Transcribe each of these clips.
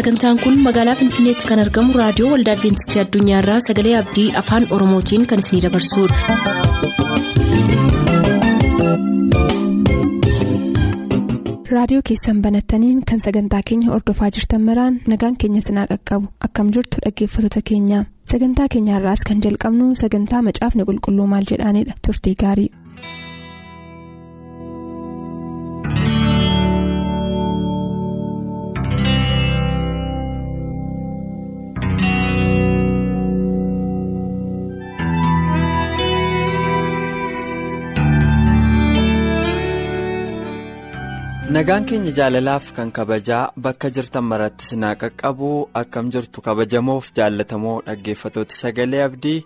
sagantaan kun magaalaa finfinneetti kan argamu raadiyoo waldaa adventistii addunyaarraa sagalee abdii afaan oromootiin kan isinidabarsudha. raadiyoo keessan banattaniin kan sagantaa keenya ordofaa jirtan maraan nagaan keenya sinaa qaqqabu akkam jirtu dhaggeeffattoota keenya sagantaa keenyaarraas kan jalqabnu sagantaa macaafni qulqulluu maal jedhaanidha turtii gaarii. Nagaan keenya jaalalaaf kan kabajaa bakka jirtan maratti sinaa qaqqabu akkam jirtu kabajamoof jaallatamoo dhaggeeffatooti. Sagalee abdii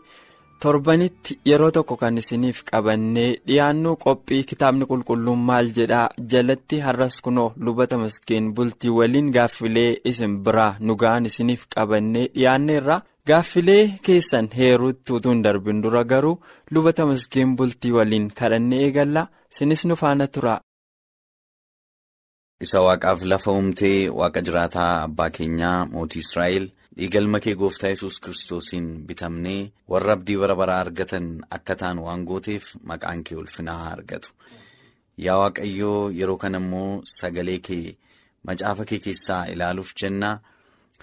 torbanitti yeroo tokko kan isiniif qabannee dhiyaannu qophii kitaabni qulqulluun maal jedhaa jalatti har'as kunoo lubata maskeen bultii waliin gaaffilee isin biraa nu ga'an isiniif qabannee dhiyaanneerra gaaffilee keessan heeruutti utuu hin darbin dura garuu lubata maskeen bultii waliin kadhannee eegalla sinis nu faana tura. Isa waaqaaf lafa uumtee waaqa jiraataa abbaa keenyaa mootii Israa'el dhiigalma kee gooftaa yesus kiristoosiin bitamnee warra abdii bara baraa argatan akka ta'an waan gooteef maqaan kee ulfinaa argatu. Yaa Waaqayyoo yeroo kana immoo sagalee kee macaafa kee keessaa ilaaluuf jenna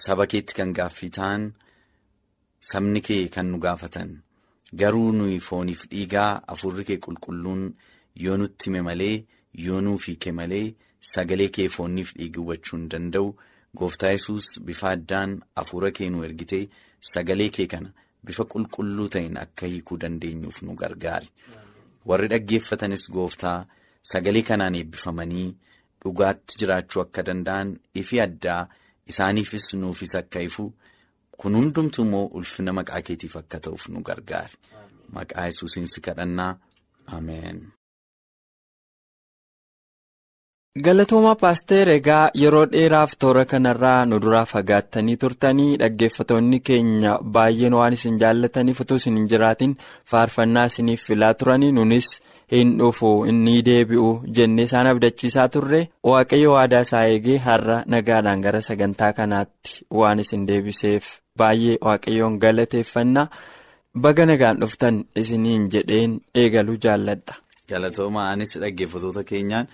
saba keetti kan gaaffii ta'an sabni kee kan nu gaafatan garuu nuyi fooniif dhiigaa hafuurri kee qulqulluun yoo nutti hime malee yoo nuuf hiike malee. Sagalee kee fooniif dhiigi hubachuu hin danda'u gooftaa yesus bifa addaan hafuura kee nu ergitee sagalee kee kana bifa qulqulluu ta'een akka hiikuu dandeenyuuf nu gargaari. Warri dhaggeeffatanis gooftaa sagalee kanaan eebbifamanii dhugaatti jiraachuu akka danda'an ifi addaa isaaniifis nuufis akka ifu kun hundumtuu immoo ulfina maqaa keetiif akka ta'uuf nu gargaari. Maqaa yesuusiin si kadhannaa Ameen. Galatooma paaster egaa yeroo dheeraaf toora kanarraa nu duraa fagaattanii turtanii dhaggeeffatoonni keenya baay'een waan isin jaallataniif utuu isin hin jiraatin faarfannaa isiniif filaa turanii nunis hin dhufu inni deebi'u jennee isaan abdachiisaa turre waaqayyo waadaa isaa eegee har'a nagaadhaan gara sagantaa kanaatti waan isin deebiseef baay'ee waaqayyoon galateeffanna baga nagaan dhuftan isiniin jedheen eegaluu jaalladha. galatooma anis dhaggeeffatoota keenyaan.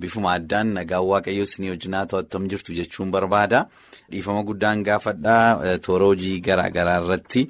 Bifuma addaan nagaan waaqayyoo isinii wajjin to'atam jirtu jechuun barbaada. Dhiifama guddaan gaafadhaa toora hojii garaa garaa irratti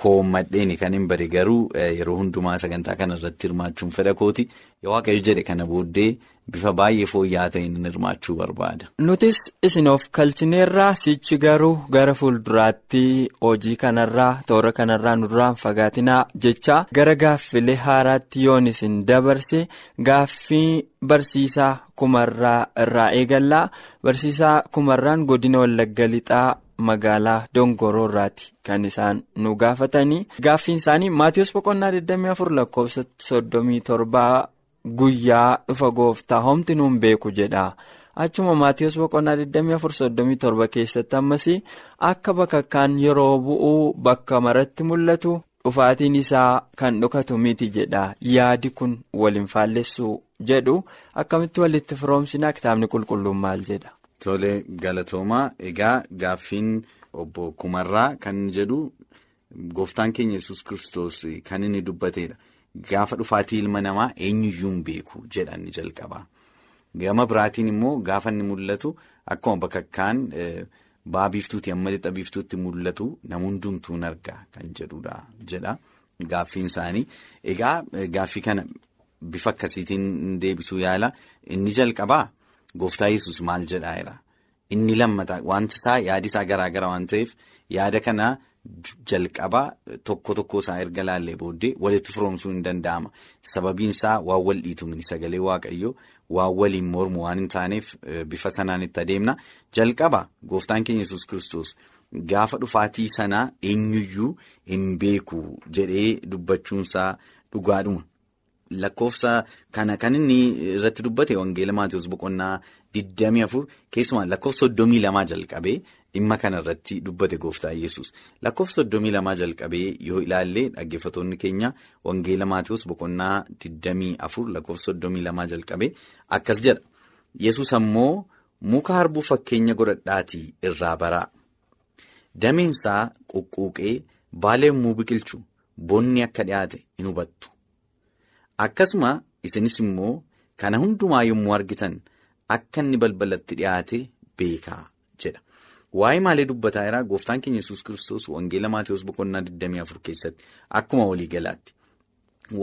koommadheeni kan hin bade garuu yeroo hundumaa sagantaa kana irratti hirmaachuun fedha kooti. Waaqayyo jedhe kana booddee bifa baay'ee fooyya'aa ta'een hirmaachuu barbaada. Nutis isin of kalchineerraa sichi garuu gara fuulduraatti hojii kanarraa toora kanarraa nu duraan fagaatinaa jecha gara gaaffilee haaraatti yoon isin dabarse gaaffii barsiisaa kumarraa irraa eegallaa. Barsiisaa kumarraan godina wallagga lixaa. magaalaa dongoroo irraati. Kan isaan nu gaafatanii gaaffiin isaanii maatiyoos boqonnaa 24 lakkoofsa 37 guyyaa dhufa gooftaa homti nuun beeku jedha. Achuma maatiyoos boqonnaa 24 keessatti ammas akka bakakkaan yeroo bu'uu bakka maratti mul'atu dhufaatiin isaa kan dhokatu miti jedha. Yaadi kun waliin faallessuu jedhu akkamitti walitti firoomsinaa kitaabni qulqulluun maal jedha. Tole galatoomaa egaa gaaffiin obbo Kumarraa kan jedhu gooftaan keenya yesus kristos kan inni dubbateedha. Gaafa dhufaatii ilma namaa eenyuyyuu hin beeku jedhan jalqaba. Gama biraatiin immoo gaafa inni mul'atu akkuma bakakkaan ba'aa biiftuuti amma lixa biiftuutti mul'atu nama hundumtuu hin argaa kan jedhudha jedha gaaffiin isaanii. Egaa gaaffii kana bifa akkasiitiin deebisuu yaala inni jalqabaa. Gooftaa yesus maal jedhaa jira inni lammataa wanti isaa yaadi isaa garaa gara waan ta'eef yaada kana jalqabaa tokko tokko isaa erga laallee booddee walitti firoomsuu hin danda'ama sababiin isaa waan wal dhiitumni sagalee waaqayyoo waan waliin mormu waan hin taaneef bifa sanaan itti adeemna jalqaba gooftaan keenya yesus kristos gaafa dhufaatii sanaa eenyuyyuu hin beeku jedhee dubbachuunsaa dhugaadhuma. Lakkoofsa kana kan inni irratti dubbate wangeela Maatiyoos boqonnaa 24 keessumaa lakkoofsa 32 jalqabee dhimma kana irratti dubbate gooftaa yesus lakkoofsa 32 jalqabee yoo ilaalle dhaggeeffatoonni keenya wangeela Maatiyoos boqonnaa 24 lakkoofsa 32 jalqabee akkas jedha yesus ammoo muka harbuu fakkeenya godhadhaatii irraa baraa dameensaa quqquuqee baala yommuu biqilchu bonni akka dhiyaate in hubattu akkasuma isinis immoo kana hundumaa yommuu argitan akka inni balbalatti dhiyaate beekaa jedha. Waa'ee maalii dubbataa jira gooftaan keenya yesus kiristoos wangeela Maatewos boqonnaa 24 keessatti akkuma waliigalaatti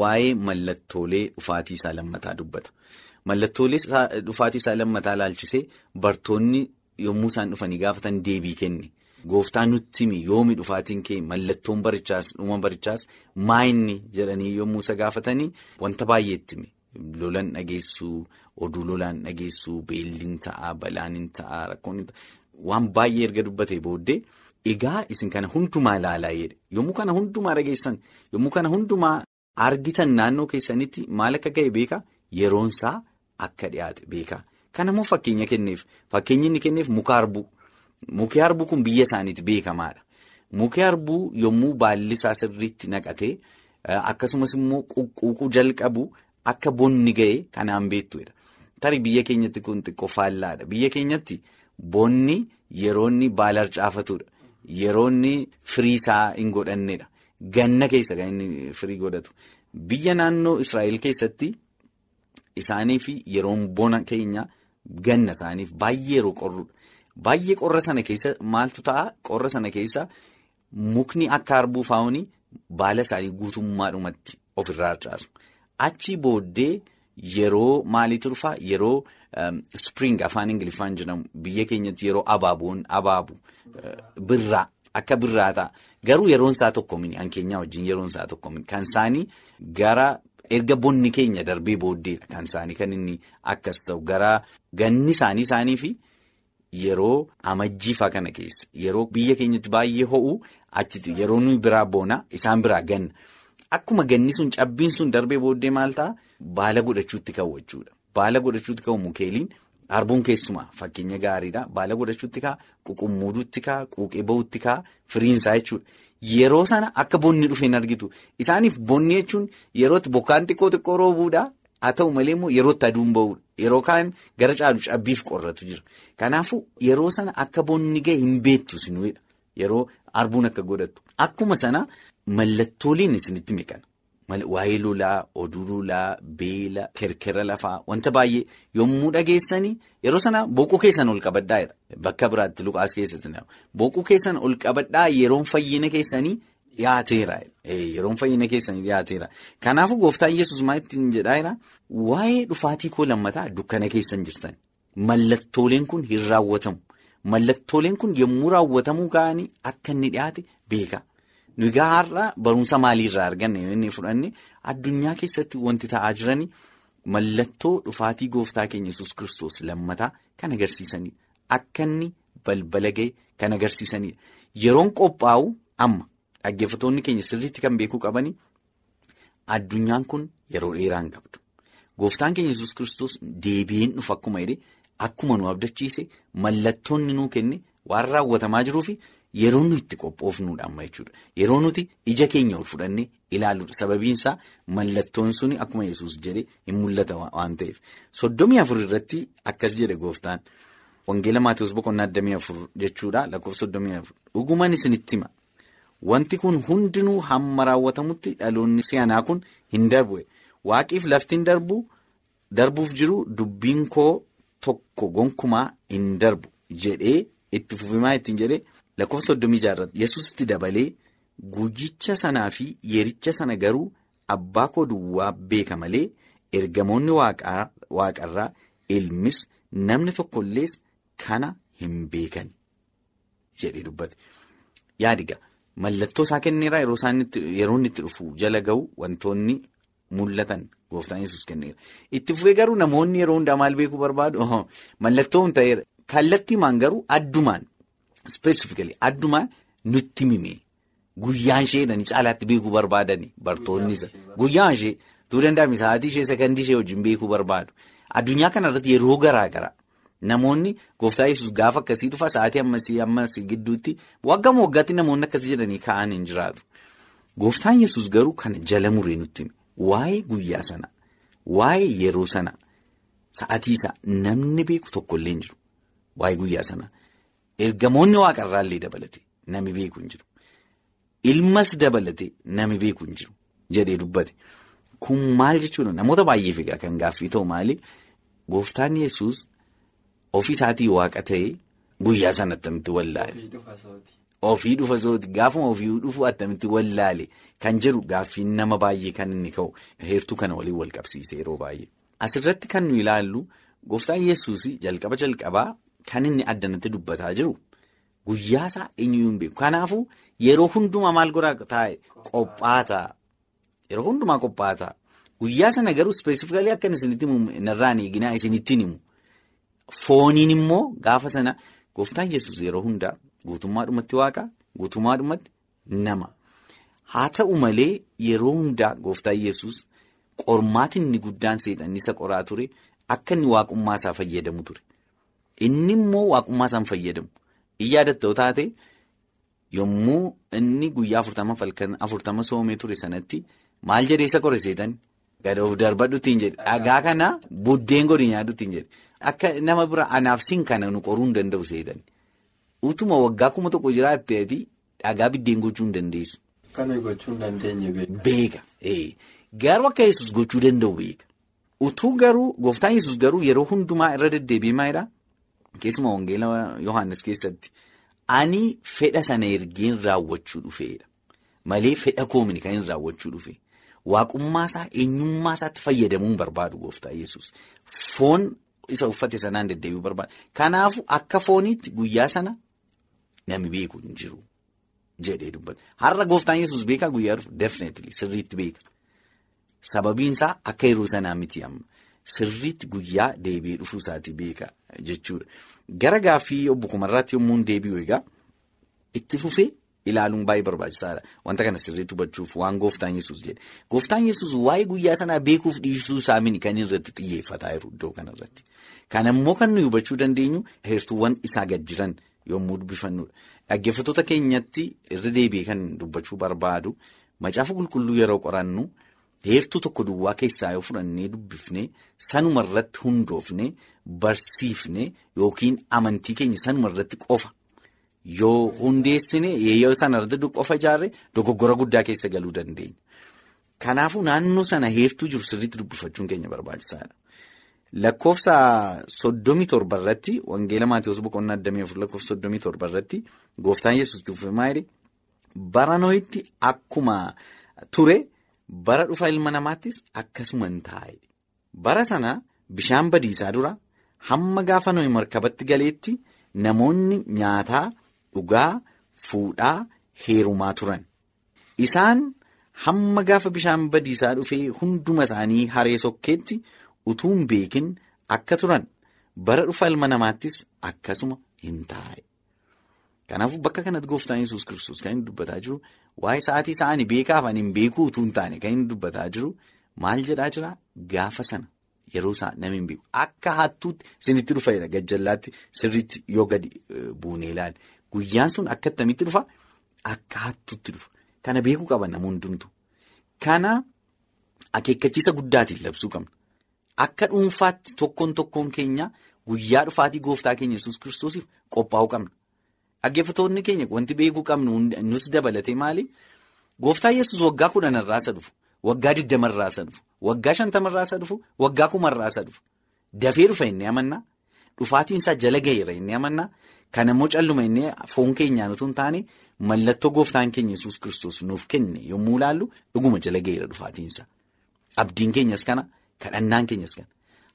waa'ee mallattoolee dhufaatii isaa lammataa dubbata. Mallattoolee dhufaatii isaa lammataa ilaalchisee bartoonni yommuu isaan dhufanii gaafatan deebii kenne. Gooftaan nutti himi. Yoomi dhufaatiin kee mallattoon barichaas dhuma barichaas maa inni jedhanii yommuu isa gaafatanii wanta baay'eetti hime. Lolan dhageessuu, oduu lolaan dhageessuu, beelliin ta'aa, balaan ta'aa, rakkoon waan baay'ee erga dubbatee booddee egaa isin kana hundumaa ilaalaa jedhe yommuu kana hundumaa dhageessan yommuu kana hundumaa argitan naannoo keessanitti maal akka ga'e beekaa? Yeroonsaa akka dhiyaate beekaa. Kanammoo fakkeenya kenneef fakkeenyi inni kenneef muka harbuu muki harbuu kun biyya isaaniitti beekamaadha muki harbuu yommuu baalli isaa sirriitti naqatee akkasumas immoo quqquuquu jalqabu akka bonni ga'e kanaan beektuudha tarii biyya keenyatti kun xiqqoo faallaadha biyya keenyatti. Bonni yeroo inni baala harcaafatudha. Yeroo inni firii isaa hin godhannedha. Ganna keessa kan inni firii godhatu. Biyya naannoo Israa'el keessatti isaaniif yeroon bona keenya ganna isaaniif baay'ee yeroo qorrudha. Baay'ee qorra sana keessa maaltu ta'a? Qorra sana keessa mukni akka harbuu faa'uun baala isaanii guutummaadhumatti ofirraa harcaasu. Achi booddee yeroo maaliitu dhufaa? Yeroo. Spring afaan Ingiliffaan jedhamu biyya keenyatti yeroo abaaboon abaabu birraa akka birraa ta'a. Garuu yeroon isaa tokko mini hankeenyaa wajjin yeroon isaa tokko mini kan isaanii gara erga bonni keenya darbee booddeedha kan isaanii kan inni akkas ta'u gara ganni isaanii isaanii fi yeroo amajjiifaa kana keessa yeroo biyya keenyatti baay'ee ho'u achitti yeroo nuyi biraa boona isaan biraa ganna akkuma ganni sun cabbiin sun darbee booddee maal ta'a baala godhachuutti ka'u jechuudha. Baala godhachuutti ka'u mukeeliin harbuun keessumaa fakkeenya gaariidha. Baala godhachuutti ka'a, quqummuuduutti ka'a, quuqee bahuutti ka'a, firiinsaa jechuudha. Yeroo sana akka bonni dhufe hin argitu. Isaaniif bonni jechuun yerootti bokkaan xiqqoo xiqqoo roobuudha. Haa ta'u malee immoo yerootti aduun bahuudha. Yeroo kaan gara caalu cabbiif qorratu jira. Kanaafuu yeroo sana akka bonni ga'e hin beektu sinuudha. Yeroo harbuun akka godhattu. Akkuma sana mallattooleen isinitti meeqana. Waa'ee lolaa, oduu lolaa, beela, kerkera lafaa wanta baay'ee yommuu dhageessanii yeroo sana boquu keessan ol qabadhaa. Bakka biraatti Luqaas keessatti boquu keessan ol qabadhaa yeroon fayyina keessanii dhiyaateera. Yeroon fayyina keessanii dhiyaateera. Kanaafuu gooftaan Yesuus maal ittiin jedhaa? Waa'ee dhufaatii koo lammataa dukkana keessan jirtan. Mallattooleen kun hin raawwatamu. Mallattooleen kun yommuu raawwatamuu ka'anii akka inni dhiyaate beeka. Nuyi har'a barumsa maaliirraa arganne inni fudhanne addunyaa keessatti wanti ta'aa jiranii mallattoo dhufaatii gooftaa keenya yesus kiristoos lammataa kan agarsiisanidha. Akka inni balbala ga'e kan agarsiisanidha. Yeroon qophaa'u amma dhaggeeffattoonni keenya sirriitti kan beekuu qabanii addunyaan kun yeroo dheeraa hin qabdu. Gooftaan keenya yesus kiristoos deebiin dhufa akkuma jedhe akkuma nu abdachiise mallattoonni nuu kenne waan raawwatamaa jiruufi. Yeroo nuti itti qophoofnuudha amma jechuudha. Yeroo nuti ija keenya ol fudhannee ilaaluudha. Sababiin isaa mallattoon suni akkuma yesus jedhe hin mul'ata waan ta'eef. Soddomii afur irratti akkas jedhe gooftaan. Wangeela Maatewos boqonnaa digdamii afur jechuudha. Lakkoofsa soddomii afur. Dhugumaan isinitti hima. Wanti kun hundinuu hamma raawwatamutti dhaloonni si'anaa kun hin darbu. Waaqiif lafti hin darbu darbuuf jiru dubbiin koo tokko gonkumaa hin darbu jedhee itti fufimaa ittiin jedhee. Lakkoofsa soddomii jaarratti yesusitti dabalee guyyicha sanaa fi yericha sana garuu abbaa koo duwwaa beeka malee ergamoonni waaqarraa ilmis namni tokkollees kana hin beekan jedhee dubbate. Yaadiga mallattoo isaa kenneera yeroo inni itti dhufu jala ga'u wantoonni mul'atan gooftaan yesus kenneera. Itti fufee garuu namoonni yeroo hundaa maal beekuu barbaadu mallattoo hin ta'eera kallattiimaan garuu addumaan. Specifically addumaan nutti mime guyyaan ishee jedhanii caalaatti beekuu barbaadani bartoonni isa guyyaan ishee tuu danda'ame sa'aatii ishee sekandii ishee wajjin beekuu barbaadu addunyaa kanarratti yeroo garaa garaa namoonni gooftaa yesus gaafa akkasii dhufa sa'aatii ammasii ammasii gidduutti waggama waggaatti namoonni akkasii jedhanii ka'an hin jiraatu. Gooftaan yesus garuu kana jala muree nutti waa'ee guyyaa sana waa'ee yeroo sana sa'aatii isaa namni beeku tokkollee hin jiru. Waa'ee guyyaa sana. Ergamoonni waaqarraallee dabalate nami beeku hin jiru. Ilmas dabalate nami beeku hin jiru jedhee dubbate. Kun maal jechuudha namoota baay'eef egaa kan gaaffii ta'u maali? Gooftaan yesus ofii isaatii waaqa ta'ee guyyaa sana attamitti wallaale. Ofii dhufa sooti. Gaafuma ofii dhufu attamitti wallaale. Kan jedhu gaaffiin nama baay'ee kan inni ka'u heertuu kana waliin wal qabsiise yeroo baay'ee. Asirratti kan nu ilaallu gooftaan yesuus jalqaba jalqabaa kan inni addanatti dubbataa jiru. Guyyaa isaa eenyuyyuu hin beeku. Kanaafuu yeroo hundumaa maal godhaa taa'e? Qophaa'aa yeroo hundumaa qophaa'aa guyyaa sana garuu ispeesifikalii akka isinitti himu narraan eeginaa isinittiin himu fooniin immoo gaafa sana gooftaan yesus yeroo hundaa. Guutummaadhumatti waaqa guutummaadhumatti nama. Haa ta'u malee yeroo hundaa gooftaan yesus qormaatiin inni guddaan seexanni isa qoraa ture akka inni waaqummaa isaa fayyadamu ture. Inni immoo waaqummaa isaan fayyadamu. In yaadattoo taate yommuu inni guyyaa afurtama soomee ture sanatti maal jedhee isa qore seexanni gad of darbadhuutiin jedhe. Dhagaa kana buddeen godhi nyaadhuutiin jedhe akka nama bira anaaf siin kana nu qoruu hin danda'u seexanni. Utuma waggaa kuma tokko jiraatteeti dhagaa biddeen gochuu hin dandeessu. Kan gochuu hin dandeenye beeka. Beeka garuu akka yesus gochuu danda'u beeka. Utuu garuu gooftaan yesus garuu yeroo hundumaa irra deddeebi'ee maalidhaa? Keessumaa wangeela Yohaannis keessatti ani fedha sana ergeen raawwachuu dhufeedha. Malee fedha koomini kan inni raawwachuu dhufe. Waaqummaa isaa eenyummaa isaatti fayyadamuun barbaadu gooftaan yesus Foon isa uffate sanaan deddeebi'uu barbaada. Kanaafuu akka fooniitti guyyaa sana. Nami beeku hin jiru jedhee dubbata. Har'a gooftaan yesus beekaa guyyaa dhufu definitely sirriitti beeka. Sababiin isaa akka yeroo sanaa miti amma sirriitti guyyaa deebi'ee dhufuu isaati beeka jechuudha. Gara gaaffii obbo Kumarraatti yommuu deebi'u egaa itti fufee ilaaluun baay'ee barbaachisaadha. Wanta kana sirriitti hubachuuf waan gooftaan yesus jedhe. Gooftaan yesus waa'ee guyyaa sanaa beekuuf dhiisuu isaa mini kan irratti xiyyeeffataa jiru iddoo kanarratti. Kana immoo kan nuyi hubachuu dandeenyu heertuuwwan isaa gad jiran. Yommuu dubbifannudha. Dhaggeeffattoota keenyatti irra deebi'ee kan dubbachuu barbaadu macaafa qulqulluu yeroo qorannu heertuu tokko duwwaa keessaa yoo fudhannee dubbifnee sanuma irratti hundoofnee barsiifne yookiin amantii keenya sanuma irratti qofa yoo hundeessine yoo sana irratti qofa ijaarre dogoggora guddaa keessa galuu dandeenya. Kanaafuu naannoo sana heertuu jiru sirriitti dubbifachuun keenya barbaachisaadha. Lakkoofsa soddomii torba irratti wangeela Maatiyoos boqonnaa addamii afur lakkoofsa soddomii torba irratti gooftaan yesus tuufe maali bara nooyitti akkuma ture bara dhufa ilma namaattis akkasuma hin taa'e. Bara sana bishaan badiisaa dura hamma gaafa nooyi markabatti galeetti namoonni nyaataa dhugaa fuudhaa heerumaa turan. Isaan hamma gaafa bishaan badiisaa dhufee hunduma isaanii haree sokkeetti. utuu hin beekin akka turan bara dhufa ilma namaattis akkasuma hin taa'e. Kanaafuu bakka kanatti gooftaan yesus kiristoos kan inni dubbataa jiru waa'ee sa'aatii isaanii beekaaf ani hin beekuu utuu hin taane kan inni dubbataa jiru maal jedhaa jira gaafa sana yeroo isaa namni hin beeku akka hattuutti isinitti dhufeera gajjallaatti sirriitti yoo gadi buunee ilaale guyyaan sun akka ittamitti dhufa akka hattuutti dhufa kana beekuu qaban nama hundumtu kana akeekkachiisa guddaatiin labsuu qabna. Akka dhuunfaatti tokkoon tokkoon keenya guyyaa dhufaatii gooftaa keenya yesus kiristoosiif qophaa'uu qabna. Dhaggeeffattoonni keenya wanti beekuu qabnu nus dabalatee maali? Gooftaa yesus waggaa kudhanarraa isa dhufu, waggaa digdamarraa isa dhufu, waggaa shantamarraa isa dhufu, waggaa kumarraa isa dhufu. Dafee dhufa inni amannaa. Dhufaatiinsaa jala gaheera inni amannaa. Kana immoo calluma inni foon keenyaan utuu hin taane mallattoo gooftaan keenya yesus kiristoos nuuf kenne yommuu ilaallu dhuguma jala gaheera dhufaatiinsa. Abdiin keenyas kana. Kadhannaan keenyas kana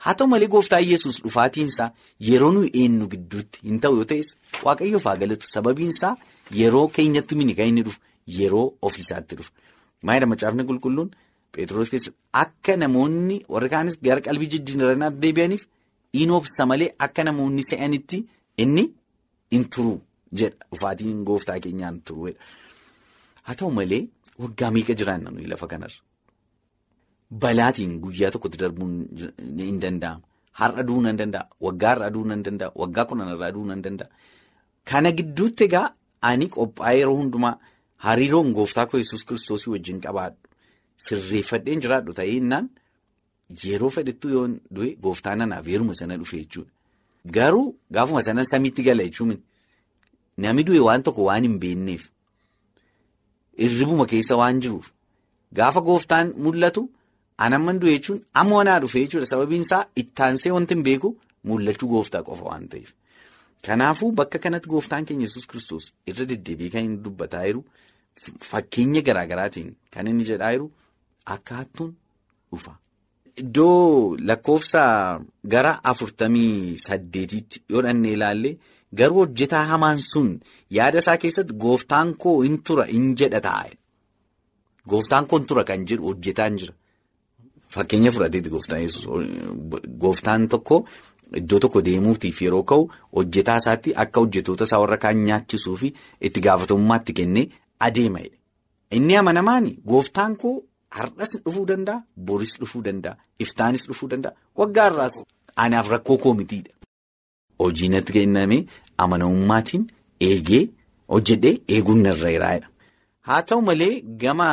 haa ta'u malee gooftaa yesus dhufaatiinsaa yeroo nuyi eenyu gidduutti hin ta'u yoo ta'es waaqayyoof haa galatu sababiinsaa yeroo keenyatti mini kan inni dhufu yeroo ofiisaatti dhufu. Maayidha macaafni qulqulluun Pheexroos keessatti akka namoonni warri kaanis gara qalbii jijjiirranaatti deebi'aniif in obsa malee akka namoonni se'anitti inni in turu jedha dhufaatiin gooftaa keenyaan turuudha. Haa ta'u malee waggaa meeqa jiraanna nuyi lafa kanarra. Balaatiin guyyaa tokkotti darbuun hin danda'amu. Har'a du'uu hin danda'a. Waggaa har'a du'uu hin danda'a. Waggaa kudhanarraa du'uu hin danda'a. Kana gidduutti egaa ani qophaa'ee yeroo hundumaa hariiroon gooftaa koo yesus kiristoosii wajjin qabaadhu. Sirreeffadheen jiraadhu ta'ee innaan yeroo fedhettuu yoo du'e gooftaan anaaf yeruma sana dhufe jechuudha. Garuu gaafuma sanan samiitti gala jechuun namni du'e waan tokko waan hin beekneef irribuma keessa waan jiruuf gaafa gooftaan mul'atu anamman du'e jechuun amma wanaa dhufe jechuudha sababiin isaa ittaansee wanti hin beeku mul'achuu gooftaa qofa waan ta'eef. Kanaafuu bakka kanatti gooftaan keenya yesus kristos irra deddeebi'ee kan inni dubbataa jiru fakkeenya garaa garaatiin kan inni jedhaa jiru akka hattuun dhufa. Iddoo lakkoofsa gara afurtamii saddeetiitti yoo dhannee ilaalle garuu hojjetaa hamaan sun yaada isaa keessatti gooftaan koo in tura in jedha taa'e. Gooftaan koo in tura kan jedhu hojjetaan jira. Fakkeenya fudhateeti gooftaan tokko. Iddoo tokko deemuutiif yeroo ka'u hojjetaa isaatti akka hojjetoota isaa warra kaan nyaachisuu fi itti gaafatamummaatti kennee adeema. Inni amanamaan gooftaan koo har'as dhufuu danda'a, boris dhufuu danda'a, iftaanis dhufuu danda'a, waggaa har'aas anaaf rakkoo koo mitiidha. Hojii natti kenname amanamummaatiin eegee hojjedhee eeguun narra jiraadha. Haa ta'u malee gama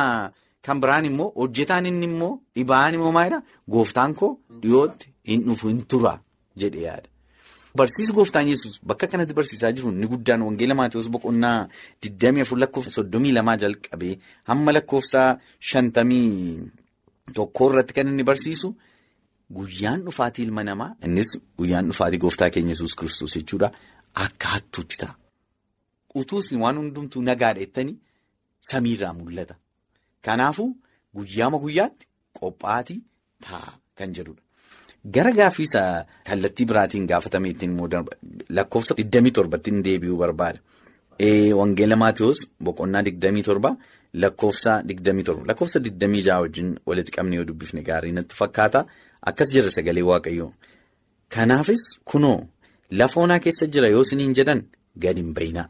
kan biraan immoo hojjetaan inni immoo dhibaan immoo maalidhaa gooftaan koo dhiyootti hin dhufu hin tura. jedhee yaada. Barsiisi gooftaan yesus bakka kanatti barsiisaa jiru inni guddaan wangeela Maatiyus boqonnaa 24 lakkoofsa 32 jalqabee hamma lakkoofsa 51 irratti kan inni barsiisu guyyaan dhufaatii ilma namaa innis guyyaan dhufaatii gooftaa keenya yesus kristos jechuudha akka hattuutti ta'a. Utuus waan hundumtuu nagaadha jettanii samiirraa mul'ata. Kanaafuu guyyaama guyyaatti qophaa'aa ta'a kan jedhudha. Gara gaaffiisa kallattii biraatiin gaafatame ittiin lakkoofsa 27tti deebi'uu barbaada. Wangeela Maatiyus boqonnaa 27 lakkoofsa 27 lakkoofsa 26 wajjin walitti qabnee yoo dubbifne gaarii natti fakkaata akkas jira sagalee waaqayyoo. Kanaafis kunoo lafa onaa keessa jira yoo isiniin jedhan gad hin bayinaa.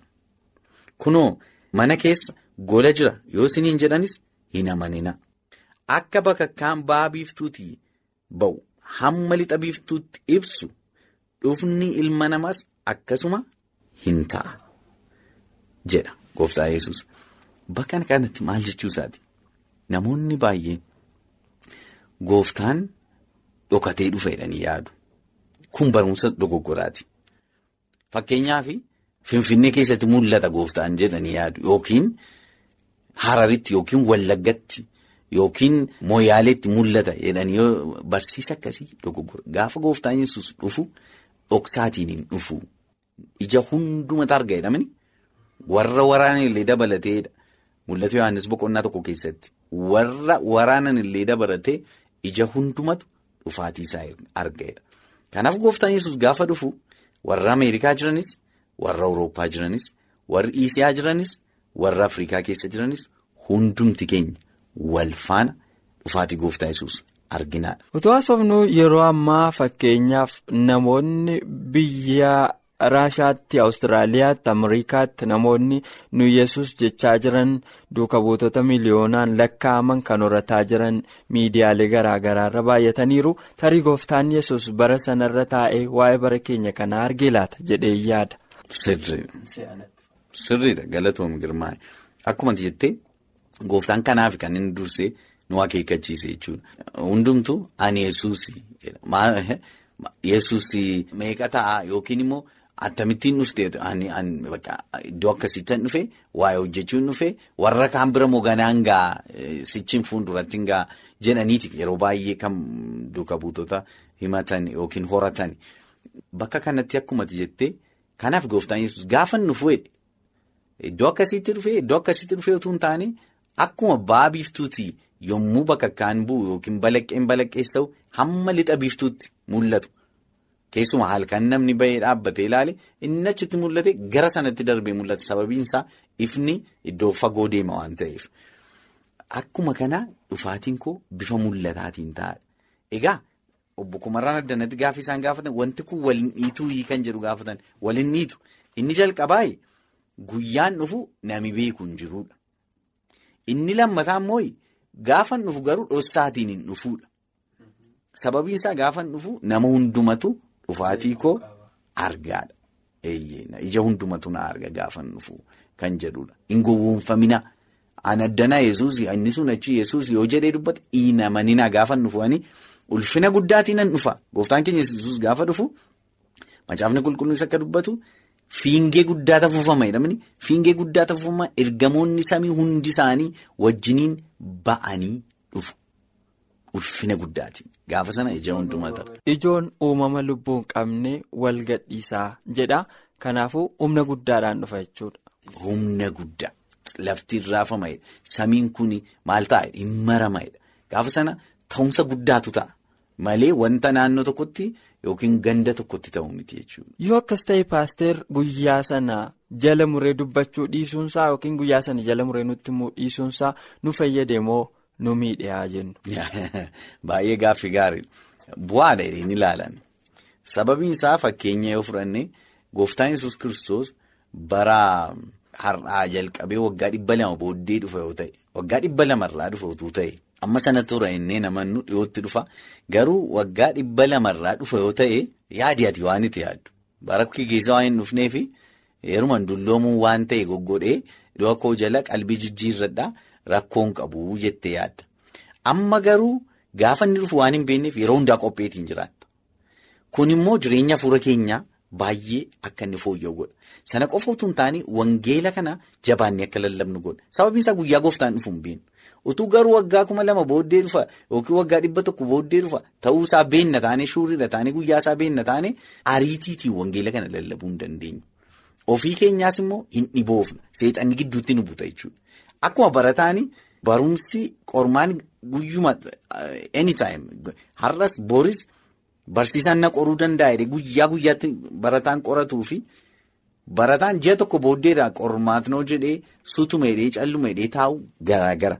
Kunoo mana keessa gola jira yoo isiniin jedhanis hin amanina. Akka bakakkaan ba'a biiftuutii ba'u. Hamma lixa biiftuutti ibsu dhufni ilma namaas akkasuma hin ta'a jedha gooftaa yesus Bakka kanatti maal jechuu isaati? Namoonni baay'een gooftaan dhokatee dhufa jedhanii yaadu. Kun barumsa dogoggoraati. Fakkeenyaaf Finfinnee keessatti mul'ata gooftaan jedhanii yaadu yookiin Hararitti yookiin Wallaggatti. Yookiin mooyaaleetti mul'ata jedhanii yoo barsiisa akkasii dogoggora gaafa gooftaan yesus dhufu dhoksaatiin hin dhufu ija hundumatu arga jedhamani warra waraanan illee dabalateedha mul'ata Yohaannis boqonnaa tokko keessatti warra waraanan illee dabalatee ija hundumatu dhufaatii isaa argaedha. Kanaaf gooftaan yesus gaafa dhufu warra Ameerikaa jiranis warra Awurooppaa jiranis warri Iisiyaa jiranis warra Afrikaa keessa jiranis hundumti keenya. Wal faana dhufaatii gooftaa yesus arginaadha. Utuu haasofnu yeroo ammaa fakkeenyaaf namoonni biyya Raashaatti, Awustiraaliyaatti, Ameerikaatti namoonni nu yesus jechaa jiran duuka buutota miliyoonaan lakkaa'aman kan horataa jiran miidiyaalee garaa garaarra baay'ataniiru tarii gooftaan yesus bara sanarra taa'ee waa'ee bara keenya kanaa argee laata jedhee yaada. Sirriidha. Sirriidha galatoom girmaa'e akkuma jettee. Gooftaan kanaaf kan inni dursee nu akeekkachiise jechuudha. Hundumtuu ani yesuus yesuus meeqa ta'a yookiin immoo akkamittiin dhuftee iddoo akkasiitti dhufe waa'ee hojjechuun dhufe warra kaan bira moo ganaan gaa sichiin fuulduratti gaa jedhaniiti yeroo baay'ee kan duuka buutota himatan yookiin horatan bakka kanatti akkumatti jettee kanaaf gooftaan yesus gaafa nufu iddoo akkasiitti dhufe iddoo akkasiitti dhufe otoo hin taane. Akkuma ba'a biiftuuti yommuu bakka kaan bu'u yookiin balaqqeen balaqqeessa'u hamma lixa biiftuutti mul'atu. Keessumaa halkan namni bahee dhaabbatee ilaale inni achitti mul'ate gara sanatti darbee mul'ata. Sababiin isaa ifni iddoo fagoo deema waan ta'eef. Akkuma kana dhufaatiin koo bifa mul'ataatiin ta'a. Egaa obbo Kumarraan Addanatti gaafa isaan gaafatan wanti kun waliin dhiituu kan jedhu gaafatan waliin dhiitu inni jalqabaa guyyaan dhufu nami beeku hin jirudha. Inni lammataa immoo gaafa dhufu garuu dhossaatiin hin dhufuudha. Sababiin isaa gaafa dhufu nama hundumatu dhufaatii koo argaadha. Ija hundumatu na arga gaafa dhufu kan jedhudha. Hin gowwoomfamina. An yesuus inni sun achi yesuus yoo jedhee dubbata hin amanina gaafa dhufu ulfina guddaatiin nan dhufa. Gooftaan keenya yesuus gaafa dhufu Macaafni qulqulluunis akka dubbatu fiingee guddaa tafuufama jedhamani fiingee guddaa tafuufama ergamoonni samii hundi isaanii wajjiniin ba'anii dhufu. Ulfina guddaati. Gaafa sana ija hundumaa ta'a. Ijoon uumama lubbuu hin qabne wal gadhiisaa jedha. Kanaafuu humna guddaadhaan dhufa jechuudha. Humna guddaa. Lafti raafama Samiin kun maal ta'a? Hin maramayedha. Gaafa sana ta'umsa guddaatu ta'a. Malee wanta naannoo tokkotti yookiin ganda tokkotti ta'u miti jechuudha. Yoo akkas ta'e paaster guyyaa sana jala muree dubbachuu dhiisuunsaa yookiin guyyaa sana jala muree nutti himuu dhiisuunsaa nu fayyade moo nu miidhaa jennu? Baay'ee gaaffii gaariidha. Bu'aadha jedheen ilaalan. Sababiin isaa fakkeenya yoo fudhanne gooftaan yesus kiristoos bara har'aa jalqabee waggaa dhibba lama booddee dhufa yoo ta'e waggaa dhibba lamarraa dhufa utuu ta'e amma sana tura innee namannu dhiyootti dhufa garuu waggaa dhibba lamarraa dhufa yoo ta'e yaadi ati waan itti yaaddu bara keessa waan hin dhufneefi heeruman dulloomuun waan ta'e goggodhee koo jala qalbii jijjiirradhaa rakkoon qabu jettee yaadda. Amma garuu gaafa inni dhufu waan hin beekneef yeroo hundaa qopheetiin jiraatta. Kun immoo jireenya fuula keenyaa baay'ee akka inni fooyya'u godha. Sana qofa utuu hin taane wangeela kana jabaannee akka lallabnu godha. Sababiin isaa guyyaa gooftaan dhufu hin beeknu. Utuu garuu waggaa kuma lama booddee dhufa yookiin waggaa dhibba tokko booddee dhufa ta'uu isaa beenna taane shuuriidha taane guyyaa isaa beenna taane ariitiitiin wangeela kana lallabuu hin dandeenyu. Ofii keenyaas immoo hin dhiboofna. Seexanni gidduutti nu buta jechuudha. Akkuma barataani barumsi qormaan guyyuma anytime har'as boris barsiisaan na qoruu danda'a guyyaa guyyaatti barataan qoratuu fi barataan ji'a tokko booddeedha qormaatnoo jedhee sutuma hidhee calluma hidhee taa'u garaagara.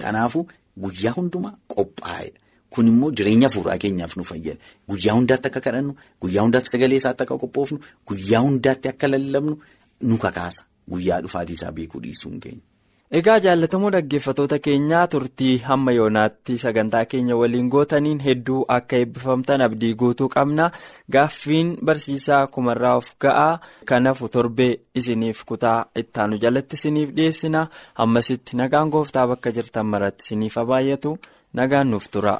Kanaafuu guyyaa hundumaa qophaa'edha. Kun immoo jireenya fuuraa keenyaaf nu fayyada. Guyyaa hundaatti akka kadhannu, guyyaa hundaatti sagalee isaatti akka qophoofnu, guyyaa hundaatti akka lallabnu nu kakaasa. Guyyaa dhufaatii isaa beekuu dhiisuun keenya. Egaa jaallatamoo dhaggeeffatoota keenyaa turtii hamma yoonaatti sagantaa keenya waliin gootaniin hedduu akka eebbifamtan abdii guutuu qabna. Gaaffiin barsiisaa kumarraa of ga'aa kanafu torbee isiniif kutaa ittaanu jalatti isiniif dhiyeessina. Ammasitti nagaan gooftaa bakka jirtan maratti isiniif baay'atu nagaan nuuf tura.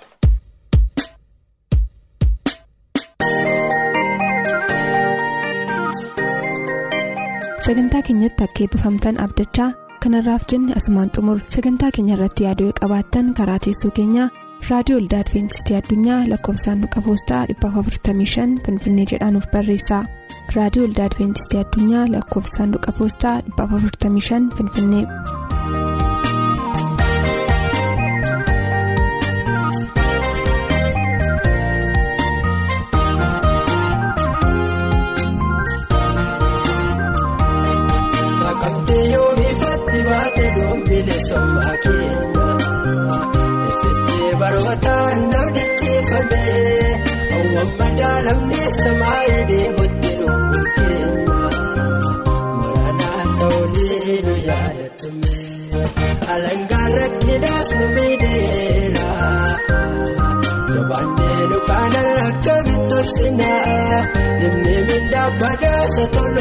Sagantaa keenyatti akka eebbifamtan abdachaa. Kanarraaf jenne asumaan xumur sagantaa keenya irratti yaaduu qabaattan karaa teessoo keenyaa raadiyoo olda adventistii addunyaa lakkoofsaanduqa poostaa 455 finfinnee jedhaanuf barreessa raadiyoo olda adventistii addunyaa lakkoofsaanduqa poostaa 455 finfinnee. Sommaa keenya effeechee barootaan namni cheeffamee hawwan madaalamnee samaayii deemuutti lubbuun keenya maranaa ta'uulee nu yaadatamee alangaan rakkinaas nu miidheera jabaannee dukaana akka bitobsinaa dhimni mindaa badaasa tolootaaf